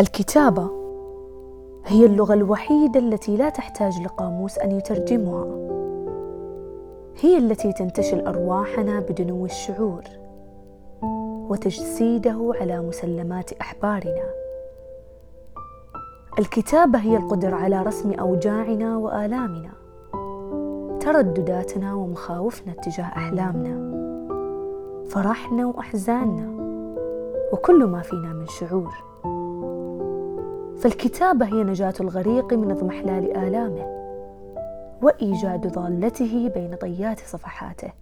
الكتابة هي اللغة الوحيدة التي لا تحتاج لقاموس أن يترجمها. هي التي تنتشل أرواحنا بدنو الشعور وتجسيده على مسلمات أحبارنا. الكتابة هي القدرة على رسم أوجاعنا وآلامنا تردداتنا ومخاوفنا تجاه أحلامنا فرحنا وأحزاننا وكل ما فينا من شعور. فالكتابة هي نجاة الغريق من أضمحلال آلامه وإيجاد ضالته بين طيات صفحاته.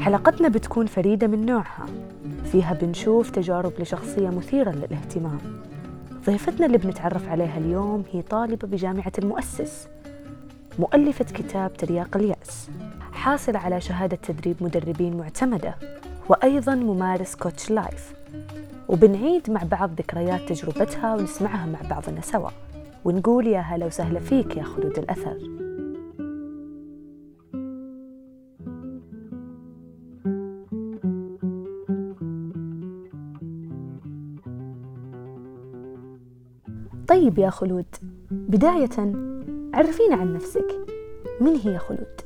حلقتنا بتكون فريدة من نوعها. فيها بنشوف تجارب لشخصية مثيرة للاهتمام. ضيفتنا اللي بنتعرف عليها اليوم هي طالبة بجامعة المؤسس مؤلفة كتاب ترياق اليأس. حاصلة على شهادة تدريب مدربين معتمدة وأيضا ممارس كوتش لايف وبنعيد مع بعض ذكريات تجربتها ونسمعها مع بعضنا سوا. ونقول يا هلا وسهلا فيك يا خلود الأثر. طيب يا خلود بداية عرفينا عن نفسك. من هي خلود؟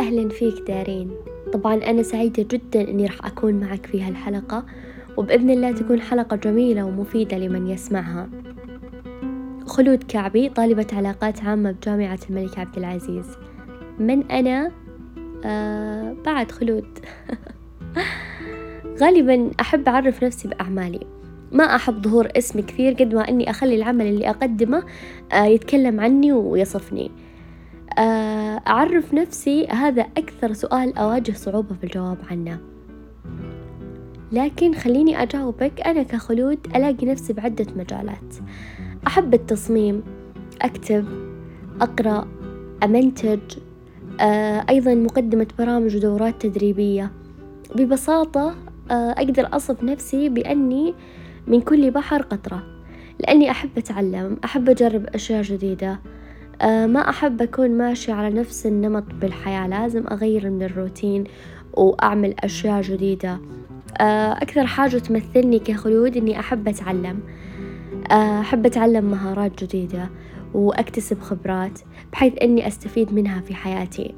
أهلا فيك دارين. طبعا أنا سعيدة جدا أني راح أكون معك في هالحلقة وبإذن الله تكون حلقة جميلة ومفيدة لمن يسمعها. خلود كعبي طالبة علاقات عامة بجامعة الملك عبد العزيز. من أنا؟ آه بعد خلود. غالبا أحب أعرف نفسي بأعمالي. ما أحب ظهور اسم كثير قد ما أني أخلي العمل اللي أقدمه آه يتكلم عني ويصفني. آه، أعرف نفسي هذا أكثر سؤال أواجه صعوبة في الجواب عنه. لكن خليني أجاوبك أنا كخلود ألاقي نفسي بعدة مجالات. أحب التصميم أكتب أقرأ أمنتج آه، أيضا مقدمة برامج ودورات تدريبية. ببساطة آه، أقدر أصف نفسي بأني من كل بحر قطرة لأني أحب أتعلم أحب أجرب أشياء جديدة. ما أحب أكون ماشية على نفس النمط بالحياة لازم أغير من الروتين وأعمل أشياء جديدة. آه، أكثر حاجة تمثلني كخلود إني أحب أتعلم. آه، أحب أتعلم مهارات جديدة وأكتسب خبرات بحيث إني أستفيد منها في حياتي.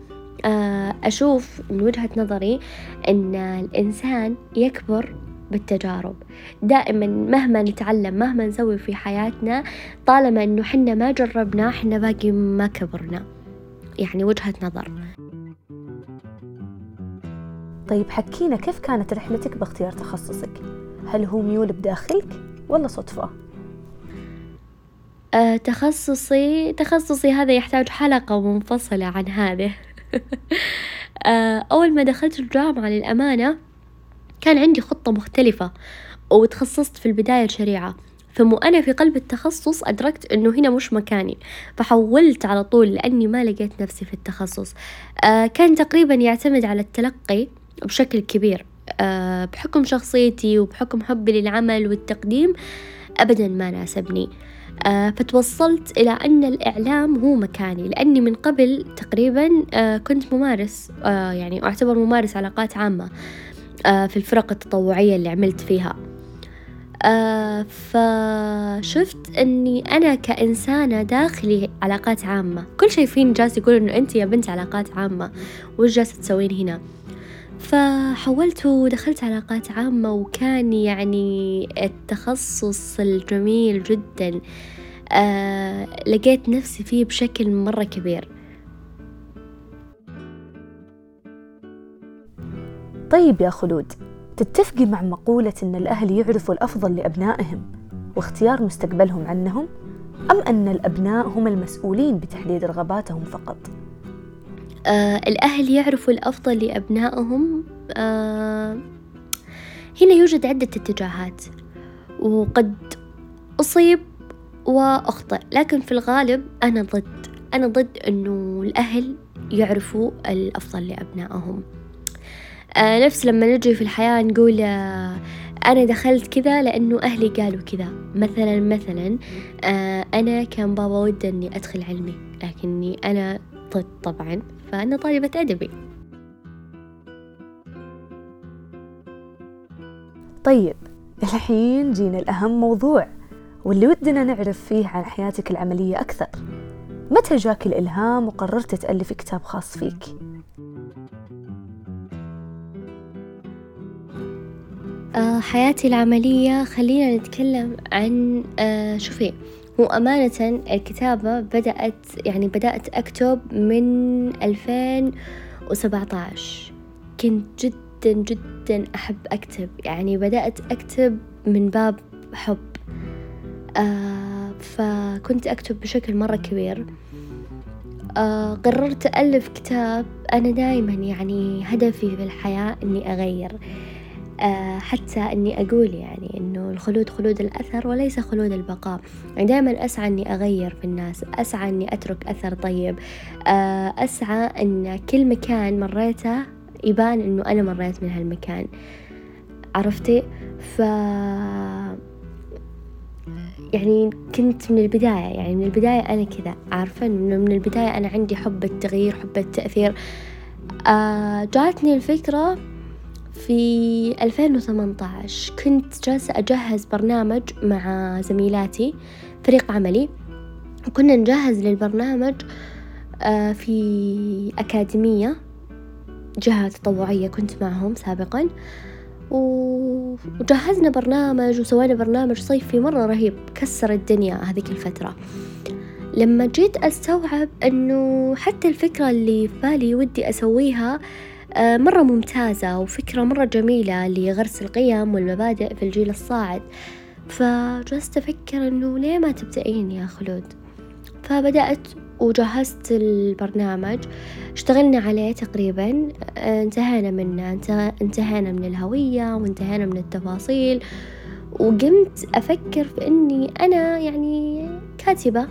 أشوف من وجهة نظري إن الإنسان يكبر بالتجارب. دائما مهما نتعلم مهما نسوي في حياتنا طالما إنه حنا ما جربنا حنا باقي ما كبرنا. يعني وجهة نظر. طيب حكينا كيف كانت رحلتك باختيار تخصصك؟ هل هو ميول بداخلك ولا صدفة؟ أه تخصصي تخصصي هذا يحتاج حلقة منفصلة عن هذا أه أول ما دخلت الجامعة للأمانة كان عندي خطة مختلفة وتخصصت في البداية الشريعة. ثم وأنا في قلب التخصص أدركت أنه هنا مش مكاني. فحولت على طول لأني ما لقيت نفسي في التخصص. آه كان تقريبا يعتمد على التلقي بشكل كبير. آه بحكم شخصيتي وبحكم حبي للعمل والتقديم أبدا ما ناسبني. آه فتوصلت إلى أن الإعلام هو مكاني لأني من قبل تقريبا آه كنت ممارس آه يعني أعتبر ممارس علاقات عامة. في الفرق التطوعية اللي عملت فيها. آه، فشفت إني أنا كإنسانة داخلي علاقات عامة. كل شيء فيني جالس يقول إنه أنت يا بنت علاقات عامة. وش جالسة تسوين هنا؟ فحولت ودخلت علاقات عامة وكان يعني التخصص الجميل جدا. آه لقيت نفسي فيه بشكل مرة كبير. طيب يا خلود تتفقي مع مقولة أن الأهل يعرفوا الأفضل لأبنائهم واختيار مستقبلهم عنهم أم أن الأبناء هم المسؤولين بتحديد رغباتهم فقط؟ آه الأهل يعرفوا الأفضل لأبنائهم آه هنا يوجد عدة اتجاهات وقد أصيب وأخطئ لكن في الغالب أنا ضد أنا ضد أنه الأهل يعرفوا الأفضل لأبنائهم آه، نفس لما نجي في الحياة نقول آه، أنا دخلت كذا لأنه أهلي قالوا كذا. مثلا مثلا آه، أنا كان بابا وده أني أدخل علمي لكني أنا ضد طبعا فأنا طالبة أدبي. طيب الحين جينا الأهم موضوع واللي ودنا نعرف فيه عن حياتك العملية أكثر. متى جاك الإلهام وقررت تألف كتاب خاص فيك؟ حياتي العملية خلينا نتكلم عن آه شوفي هو أمانة الكتابة بدأت يعني بدأت أكتب من ألفين وسبعة عشر كنت جدا جدا أحب أكتب يعني بدأت أكتب من باب حب. آه فكنت أكتب بشكل مرة كبير. آه قررت ألف كتاب. أنا دايما يعني هدفي في الحياة إني أغير. آه حتى إني أقول يعني إنه الخلود خلود الأثر وليس خلود البقاء. يعني دائما أسعى إني أغير في الناس أسعى إني أترك أثر طيب. آه أسعى إن كل مكان مريته يبان إنه أنا مريت من هالمكان. عرفتي؟ ف يعني كنت من البداية يعني من البداية أنا كذا. عارفة؟ إنه من البداية أنا عندي حب التغيير حب التأثير. آه جاتني الفكرة في 2018 كنت جالسة أجهز برنامج مع زميلاتي فريق عملي. وكنا نجهز للبرنامج آه في أكاديمية جهة تطوعية كنت معهم سابقا. وجهزنا برنامج وسوينا برنامج صيفي مرة رهيب كسر الدنيا هذيك الفترة. لما جيت أستوعب أنه حتى الفكرة اللي في بالي ودي أسويها آه، مرة ممتازة وفكرة مرة جميلة لغرس القيم والمبادئ في الجيل الصاعد. فجلست أفكر أنه ليه ما تبدأين يا خلود؟ فبدأت وجهزت البرنامج اشتغلنا عليه تقريبا انتهينا منه. انتهينا من الهوية وانتهينا من التفاصيل وقمت أفكر في أني أنا يعني كاتبة.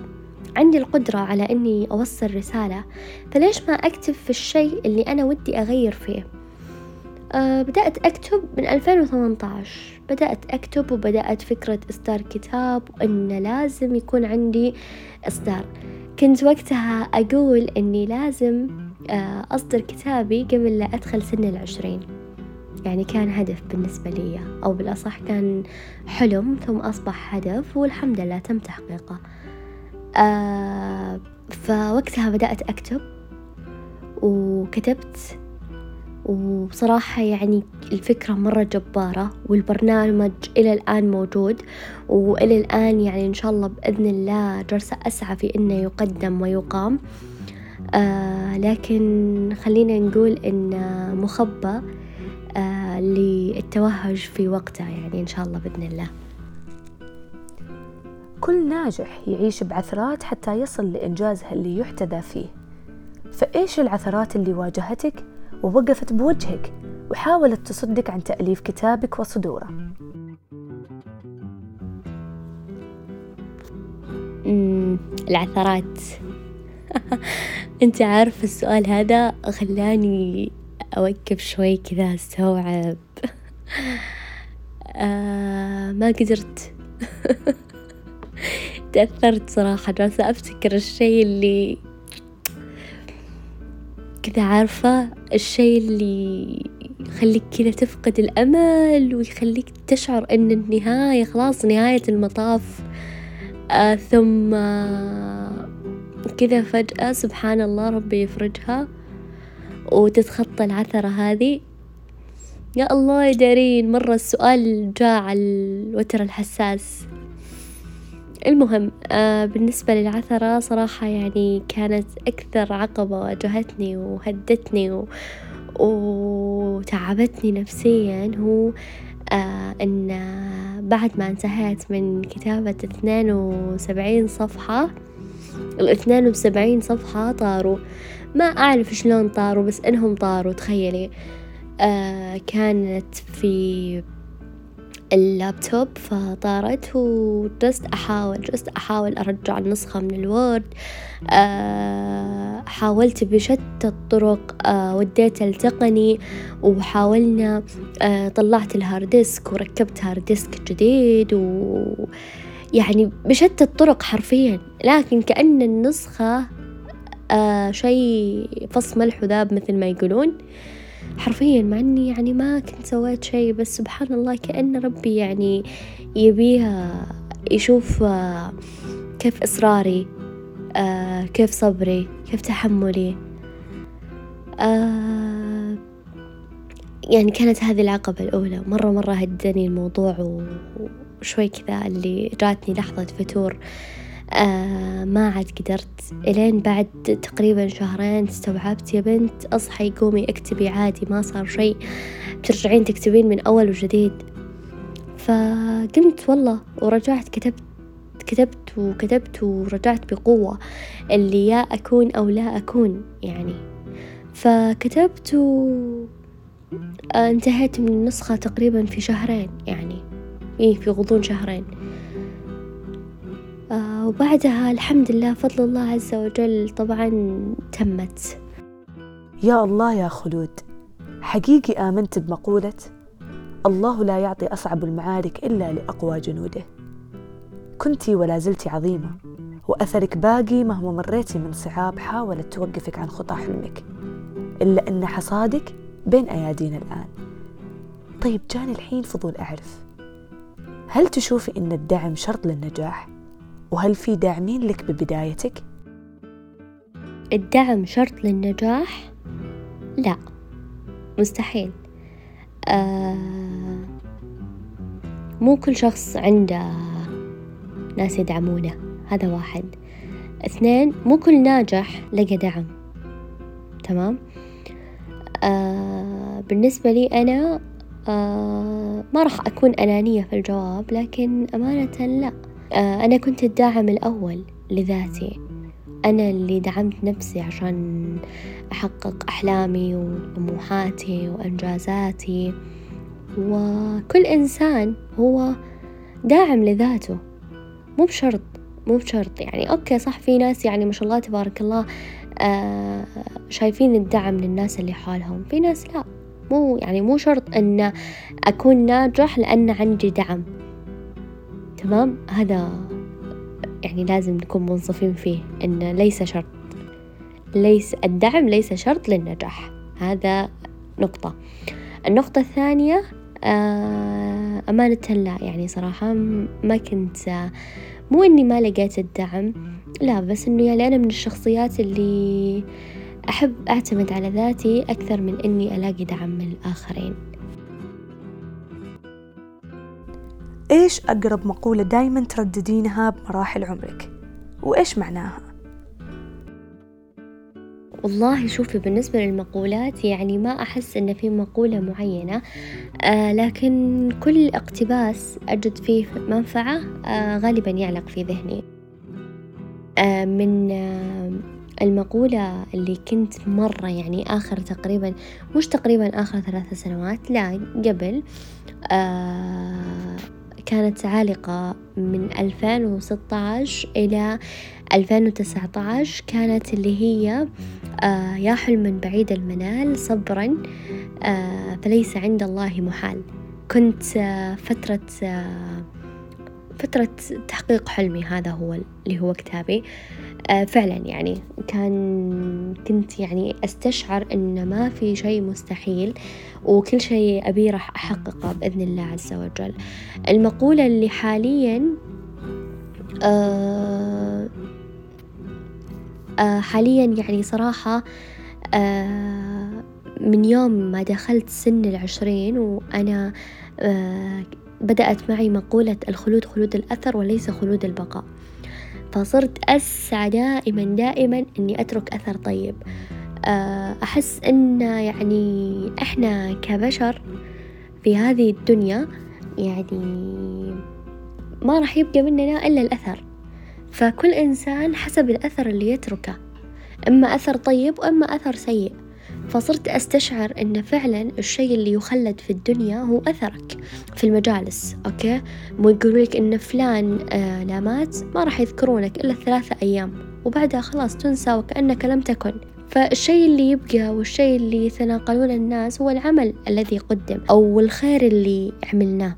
عندي القدرة على أني أوصل رسالة فليش ما أكتب في الشيء اللي أنا ودي أغير فيه؟ أه بدأت أكتب من 2018 بدأت أكتب وبدأت فكرة إصدار كتاب وأن لازم يكون عندي إصدار. كنت وقتها أقول إني لازم آه، أصدر كتابي قبل لا أدخل سن العشرين. يعني كان هدف بالنسبة لي أو بالأصح كان حلم ثم أصبح هدف والحمد لله تم تحقيقه. فوقتها بدأت أكتب وكتبت وبصراحة يعني الفكرة مرة جبارة والبرنامج إلى الآن موجود وإلى الآن يعني إن شاء الله بإذن الله جالسة أسعى في إنه يقدم ويقام. آه لكن خلينا نقول إن مخبى آه للتوهج في وقته يعني إن شاء الله بإذن الله. كل ناجح يعيش بعثرات حتى يصل لإنجازه اللي يحتذى فيه. فإيش العثرات اللي واجهتك ووقفت بوجهك وحاولت تصدك عن تأليف كتابك وصدوره؟ العثرات. أنت عارف السؤال هذا خلاني أوقف شوي كذا أستوعب. آه ما قدرت. تأثرت صراحة جالسة أفتكر الشيء اللي كذا عارفة؟ الشي اللي يخليك كذا تفقد الأمل ويخليك تشعر أن النهاية خلاص نهاية المطاف. آه ثم كذا فجأة سبحان الله ربي يفرجها وتتخطى العثرة هذه. يا الله دارين مرة السؤال جاء على الوتر الحساس. المهم آه بالنسبة للعثرة صراحة يعني كانت أكثر عقبة واجهتني وهدتني و... وتعبتني نفسيا هو آه أن بعد ما انتهيت من كتابة اثنين وسبعين صفحة الاثنين وسبعين صفحة طاروا. ما أعرف شلون طاروا بس إنهم طاروا تخيلي. آه كانت في اللابتوب فطارت وجلست أحاول جلست أحاول أرجع النسخة من ال Word. أه حاولت بشتى الطرق أه وديت التقني وحاولنا أه طلعت ال hard disk وركبت hard disk جديد و يعني بشتى الطرق حرفيا. لكن كأن النسخة آه شيء فص ملح وذاب مثل ما يقولون. حرفيا مع إني يعني ما كنت سويت شي بس سبحان الله كأن ربي يعني يبيها يشوف آه، كيف إصراري آه، كيف صبري كيف تحملي. آه، يعني كانت هذه العقبة الأولى. مرة مرة هدني الموضوع وشوي كذا اللي جاتني لحظة فتور. آه ما عاد قدرت. إلين بعد تقريبا شهرين استوعبت يا بنت أصحي قومي اكتبي عادي ما صار شيء. ترجعين تكتبين من أول وجديد. فقمت والله ورجعت كتبت كتبت وكتبت ورجعت بقوة اللي يا أكون أو لا أكون يعني. فكتبت و انتهيت من النسخة تقريبا في شهرين يعني. إيه في غضون شهرين. آه وبعدها الحمد لله فضل الله عز وجل طبعا تمت. يا الله يا خلود حقيقي آمنت بمقولة الله لا يعطي أصعب المعارك إلا لأقوى جنوده. كنت ولا زلت عظيمة وأثرك باقي مهما مريتي من صعاب حاولت توقفك عن خطى حلمك إلا أن حصادك بين أيادينا الآن. طيب جاني الحين فضول أعرف هل تشوفي أن الدعم شرط للنجاح؟ وهل في داعمين لك ببدايتك؟ الدعم شرط للنجاح؟ لا مستحيل. آه مو كل شخص عنده ناس يدعمونه هذا واحد. اثنين مو كل ناجح لقى دعم. تمام؟ آه بالنسبة لي أنا آه ما راح أكون أنانية في الجواب لكن أمانة لا. آه أنا كنت الداعم الأول لذاتي. أنا اللي دعمت نفسي عشان أحقق أحلامي وطموحاتي وإنجازاتي. وكل إنسان هو داعم لذاته. مو بشرط مو بشرط. يعني أوكي صح في ناس يعني ما شاء الله تبارك الله آه شايفين الدعم للناس اللي حولهم. في ناس لا. مو يعني مو شرط أن أكون ناجح لأن عندي دعم. تمام؟ هذا يعني لازم نكون منصفين فيه إن ليس شرط. ليس الدعم ليس شرط للنجاح. هذا نقطة. النقطة الثانية آه، أمانة لا يعني صراحة ما كنت مو إني ما لقيت الدعم لا بس إنه يعني أنا من الشخصيات اللي أحب أعتمد على ذاتي أكثر من إني ألاقي دعم من الآخرين. إيش أقرب مقولة دايما ترددينها بمراحل عمرك؟ وإيش معناها؟ والله شوفي بالنسبة للمقولات يعني ما أحس إن في مقولة معينة آه لكن كل اقتباس أجد فيه منفعة آه غالبا يعلق في ذهني آه من آه المقولة اللي كنت مرة يعني آخر تقريبا مش تقريبا آخر ثلاث سنوات لا قبل آه كانت عالقة من 2016 إلى 2019 كانت اللي هي آه يا حلما بعيد المنال صبرا آه فليس عند الله محال. كنت آه فترة فترة تحقيق حلمي هذا هو اللي هو كتابي. فعلا يعني كان كنت يعني أستشعر إن ما في شيء مستحيل وكل شيء ابيه راح أحققه بإذن الله عز وجل. المقولة اللي حاليا آه آه حاليا يعني صراحة آه من يوم ما دخلت سن العشرين وأنا آه بدأت معي مقولة الخلود خلود الأثر وليس خلود البقاء. فصرت أسعى دائما دائما أني أترك أثر طيب. آه، أحس أن يعني إحنا كبشر في هذه الدنيا يعني ما راح يبقى مننا إلا الأثر. فكل إنسان حسب الأثر اللي يتركه إما أثر طيب وإما أثر سيء. فصرت أستشعر أن فعلا الشيء اللي يخلد في الدنيا هو أثرك. في المجالس أوكي؟ مو يقولوا لك إن فلان آه لا مات ما راح يذكرونك إلا ثلاثة أيام وبعدها خلاص تنسى وكأنك لم تكن. فالشيء اللي يبقى والشيء اللي يتناقلون الناس هو العمل الذي قدم أو الخير اللي عملناه.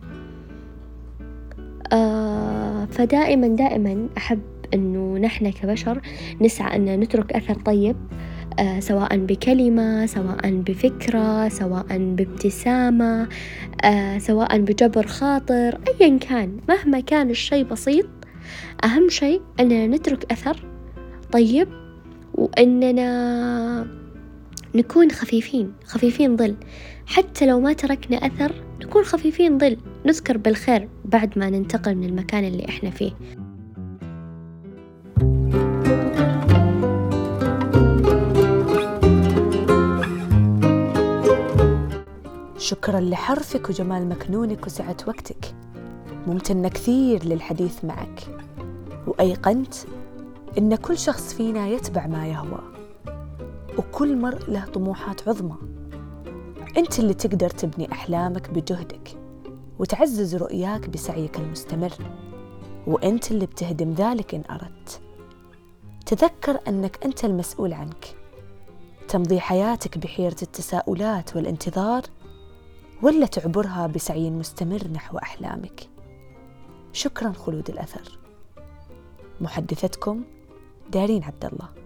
آه فدائما دائما أحب أنه نحن كبشر نسعى أن نترك أثر طيب آه، سواء بكلمة سواء بفكرة سواء بابتسامة آه، سواء بجبر خاطر أيا كان. مهما كان الشي بسيط أهم شيء أننا نترك أثر طيب وأننا نكون خفيفين خفيفين ظل. حتى لو ما تركنا أثر نكون خفيفين ظل. نذكر بالخير بعد ما ننتقل من المكان اللي إحنا فيه. شكرا لحرفك وجمال مكنونك وسعة وقتك. ممتنة كثير للحديث معك. وأيقنت إن كل شخص فينا يتبع ما يهوى وكل مرء له طموحات عظمى. أنت اللي تقدر تبني أحلامك بجهدك وتعزز رؤياك بسعيك المستمر وأنت اللي بتهدم ذلك إن أردت. تذكر أنك أنت المسؤول عنك. تمضي حياتك بحيرة التساؤلات والانتظار ولا تعبرها بسعي مستمر نحو أحلامك. شكرا خلود الأثر. محدثتكم دارين عبد الله